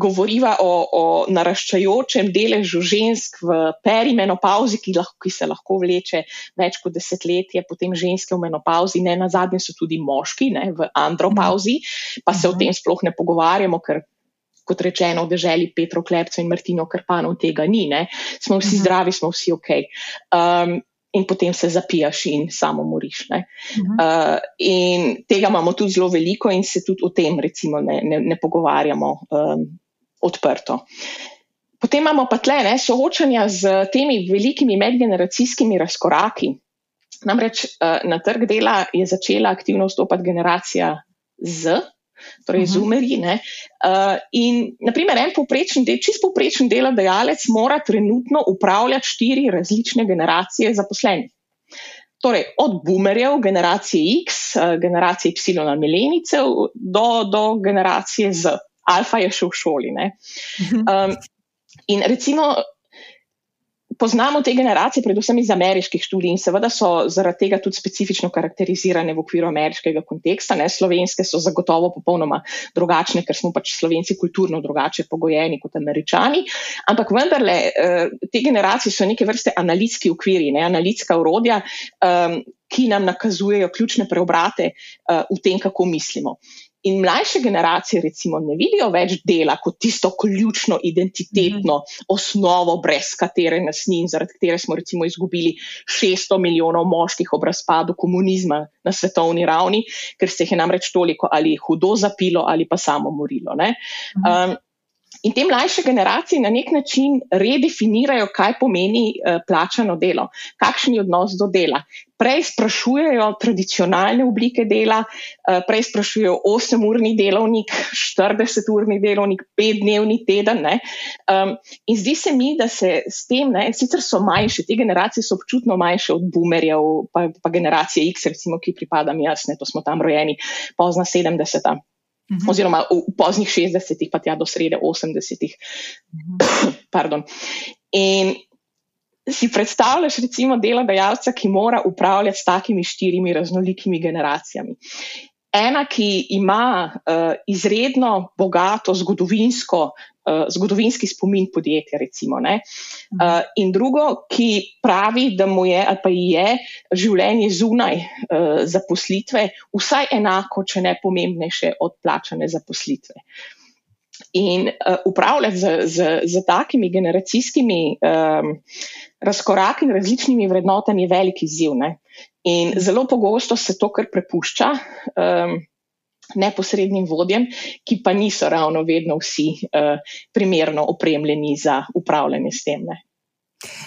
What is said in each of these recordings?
govoriva o, o naraščajočem deležu žensk v perimenopauzi, ki, lahko, ki se lahko vleče več kot desetletje, potem ženske v menopauzi, ne na zadnje so tudi moški ne, v andropauzi, pa se o tem sploh ne pogovarjamo, ker. Kot rečeno, v državi Petro Klepca in Martino Krpanov tega ni, ne? smo vsi zdravi, smo vsi ok. Um, in potem se zapijaš in samo moriš. Uh -huh. uh, in tega imamo tudi zelo veliko, in se tudi o tem, recimo, ne, ne, ne pogovarjamo um, odprto. Potem imamo pa tle ne, soočanja z temi velikimi medgeneracijskimi razkoraki. Namreč uh, na trg dela je začela aktivno vstopati generacija Z, torej uh -huh. zumeri. Uh, in, naprimer, en povprečen, del, čist povprečen delodajalec mora trenutno upravljati štiri različne generacije zaposlenih. Torej, od boomerjev, generacije X, uh, generacije Y, milenicev, do, do generacije Z. Alfa je še v šoli. Um, in recimo, poznamo te generacije, predvsem iz ameriških študij, in seveda so zaradi tega tudi specifično karakterizirane v okviru ameriškega konteksta. Ne? Slovenske so zagotovo popolnoma drugačne, ker smo pač slovenci kulturno drugače pogojeni kot američani. Ampak vendarle, eh, te generacije so neke vrste analitski okviri, ne? analitska urodja. Um, Ki nam nakazujejo ključne preobrate uh, v tem, kako mislimo. In mlajše generacije, recimo, ne vidijo več dela kot tisto ključno identitetno mm -hmm. osnovo, brez katere nas ni in zaradi katere smo, recimo, izgubili 600 milijonov moških ob razpadu komunizma na svetovni ravni, ker se jih je namreč toliko ali hudo zapilo ali pa samo morilo. Mm -hmm. um, In te mlajše generacije na nek način redefinirajo, kaj pomeni uh, plačano delo, kakšen je odnos do dela. Prej sprašujejo tradicionalne oblike dela, uh, prej sprašujejo 8-urni delovnik, 40-urni delovnik, 5-dnevni teden. Um, in zdi se mi, da se s tem, ne, sicer so manjše, te generacije so občutno manjše od boomerjev, pa, pa generacije X, recimo, ki pripadam jaz, ne, to smo tam rojeni pozna 70. -hmm. oziroma v poznih 60-ih, pa tja do srede 80-ih. Mm -hmm. In si predstavljaš, recimo, delodajalca, ki mora upravljati s takimi štirimi raznolikimi generacijami. Ena, ki ima uh, izredno bogato zgodovinsko uh, zgodovinski spomin podjetja. Recimo, uh, in drugo, ki pravi, da mu je ali pa je življenje zunaj uh, zaposlitve vsaj enako, če ne pomembnejše od plačane zaposlitve. In uh, upravljati z, z, z takimi generacijskimi um, razkoraki in različnimi vrednotami je velik izziv. Ne? In zelo pogosto se to kar prepušča. Um, neposrednim vodjem, ki pa niso ravno vedno vsi uh, primerno opremljeni za upravljanje s tem. Ne.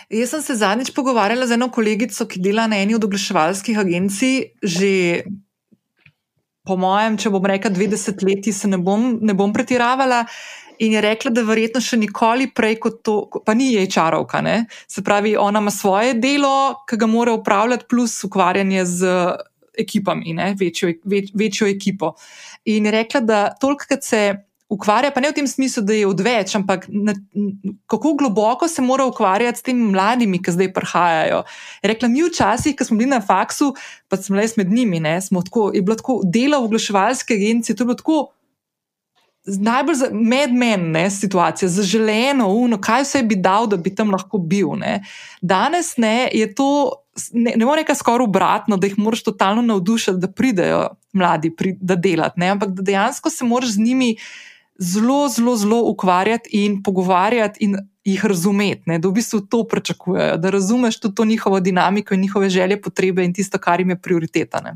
Jaz sem se zadnjič pogovarjala z eno kolegico, ki dela na eni od oglaševalskih agencij, že po mojem, če bom rekla, 20 let, se ne bom, ne bom pretiravala. In je rekla, da verjetno še nikoli prej kot to, pa ni jej čarovka. Ne? Se pravi, ona ima svoje delo, ki ga mora upravljati, plus ukvarjanje z ekipami, ne, večjo, več, večjo ekipo. In je rekla, da tolikrat se ukvarja, pa ne v tem smislu, da je odveč, ampak na, kako globoko se mora ukvarjati s temi mladimi, ki zdaj prihajajo. Rekla, mi včasih, ko smo bili na faksu, pa smo le med njimi, ne, smo tako, je bilo tako delo v oglaševalski agenciji, to je bilo tako najbolj medmenna situacija, zaželeno, uno, kaj vse bi dal, da bi tam lahko bil. Ne. Danes ne, je to, ne, ne more reči skoraj obratno, da jih moraš totalno navdušiti, da pridejo mladi, pri, da delajo, ampak da dejansko se moraš z njimi zelo, zelo, zelo ukvarjati in pogovarjati in jih razumeti, ne, da v bistvu to pričakujejo, da razumeš tudi to njihovo dinamiko in njihove želje, potrebe in tisto, kar jim je prioriteta.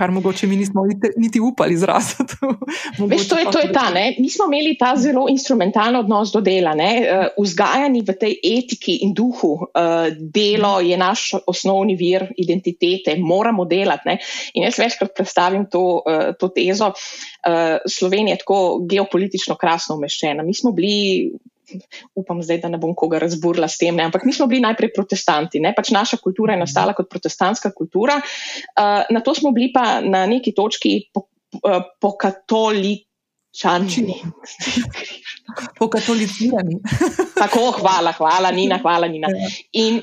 Ne kar mogoče mi nismo niti upali izraziti. Veš, to, je, to je ta, ne? mi smo imeli ta zelo instrumentalen odnos do dela, uh, vzgajani v tej etiki in duhu. Uh, delo je naš osnovni vir identitete, moramo delati. Ne? In jaz večkrat predstavim to, uh, to tezo. Slovenija je tako geopolitično krasno umeščena. Mi smo bili upam zdaj, da ne bom koga razburila s tem, ne? ampak mi smo bili najprej protestanti, ne? pač naša kultura je nastala kot protestantska kultura, uh, na to smo bili pa na neki točki po, uh, po katolični. Po katolicirani. Tako, hvala, hvala, Nina, hvala, Nina. Ja. In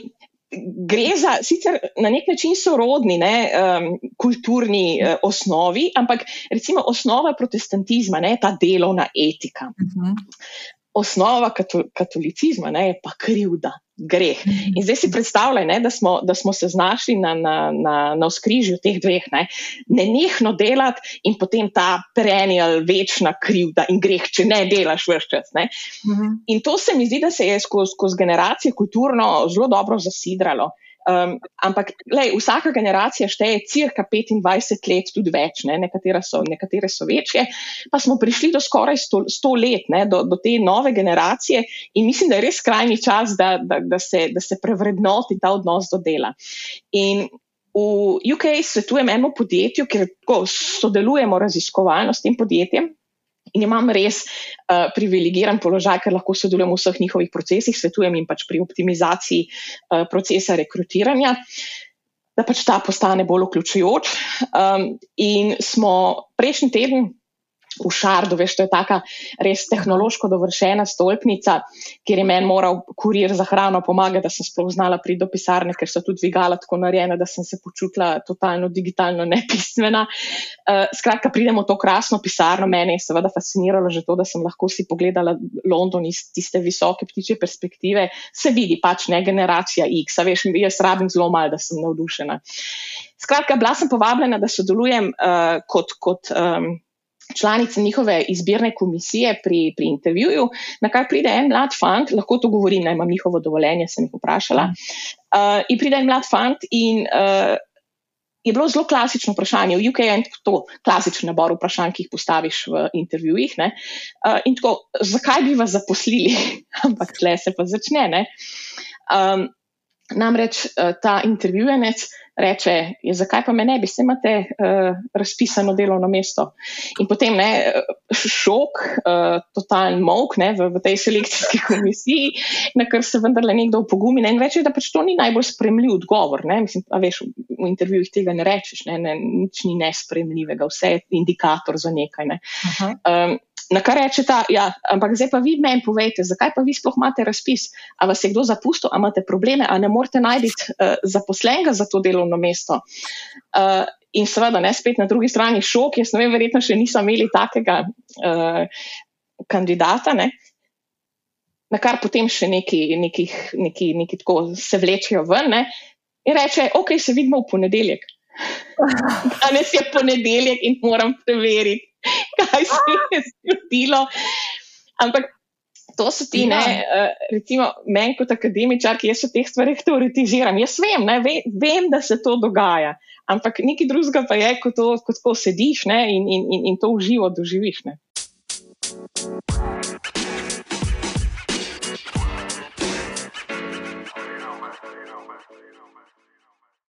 gre za sicer na nek način sorodni ne, um, kulturni uh, osnovi, ampak recimo osnova protestantizma je ta delovna etika. Uh mhm. -huh. Osnova katolicizma ne, je pa krivda, greh. In zdaj si predstavljaj, ne, da, smo, da smo se znašli na, na, na, na skrižju teh dveh, ne, ne nehno delati in potem ta perennial, večna krivda in greh, če ne delaš vse čas. Uh mhm. -huh. In to se mi zdi, da se je skozi skoz generacije kulturno zelo dobro zasidralo. Um, ampak lej, vsaka generacija šteje cirka 25 let, tudi več, ne? nekatere, so, nekatere so večje, pa smo prišli do skoraj 100, 100 let, ne? do, do te nove generacije in mislim, da je res skrajni čas, da, da, da, se, da se prevrednoti ta odnos do dela. In v UK svetujem enemu podjetju, ker sodelujemo raziskovalno s tem podjetjem. In imam res uh, privilegiran položaj, ker lahko sodelujem v vseh njihovih procesih, svetujem jim pač pri optimizaciji uh, procesa rekrutiranja, da pač ta postane bolj vključujoč. Um, in smo prejšnji teden v Šardu, veš, to je taka res tehnološko dovršena stolpnica, kjer je meni moral kurir za hrano pomagati, da sem sploh znala priti do pisarne, ker so tudi dvigala tako narejena, da sem se počutila totalno digitalno nepismena. Uh, skratka, pridemo v to krasno pisarno, mene je seveda fasciniralo že to, da sem lahko si pogledala London iz tiste visoke ptiče perspektive. Se vidi pač ne generacija X, veš, jaz rabim zelo malo, da sem navdušena. Skratka, bila sem povabljena, da sodelujem uh, kot, kot um, članica njihove izbirne komisije pri, pri intervjuju, na kar pride en mlad fant, lahko to govorim, naj imam njihovo dovoljenje, sem jih vprašala. Uh, in pride en mlad fant in uh, je bilo zelo klasično vprašanje. V UK je to klasičen nabor vprašanj, ki jih postaviš v intervjujih. Uh, in tako, zakaj bi vas zaposlili? Ampak tle se pa začne. Um, namreč uh, ta intervjujenec reče, je, zakaj pa me ne bi, se imate uh, razpisano delovno mesto. In potem ne, šok, uh, totalen mok ne, v, v tej selekcijski komisiji, na kar se vendarle nekdo upogumi ne, in reče, da pač to ni najbolj spremljiv odgovor. Ne, mislim, veš, v intervjujih tega ne rečeš, ne, ne, nič ni nespremljivega, vse je indikator za nekaj. Ne. Um, Na kar reče ta, ja, ampak zdaj pa vi meni povejte, zakaj pa vi sploh imate razpis? A vas je kdo zapustil, a imate probleme, a ne morete najti uh, zaposlenega za to delovno mesto? Uh, in seveda, ne spet na drugi strani šok, jaz ne vem, verjetno še niso imeli takega uh, kandidata. Ne? Na kar potem še neki, neki, neki, neki tako se vlečejo ven ne? in reče, ok, se vidimo v ponedeljek. Danes je ponedeljek in moram preveriti kaj se je zgodilo. Ampak to so ti, ja. ne, uh, recimo, meni kot akademičar, ki jaz o teh stvarih teoretiziram. Jaz vem, ne, ve, vem, da se to dogaja, ampak nekaj drugega pa je, ko to ko sediš ne, in, in, in, in to uživo doživiš. Ne.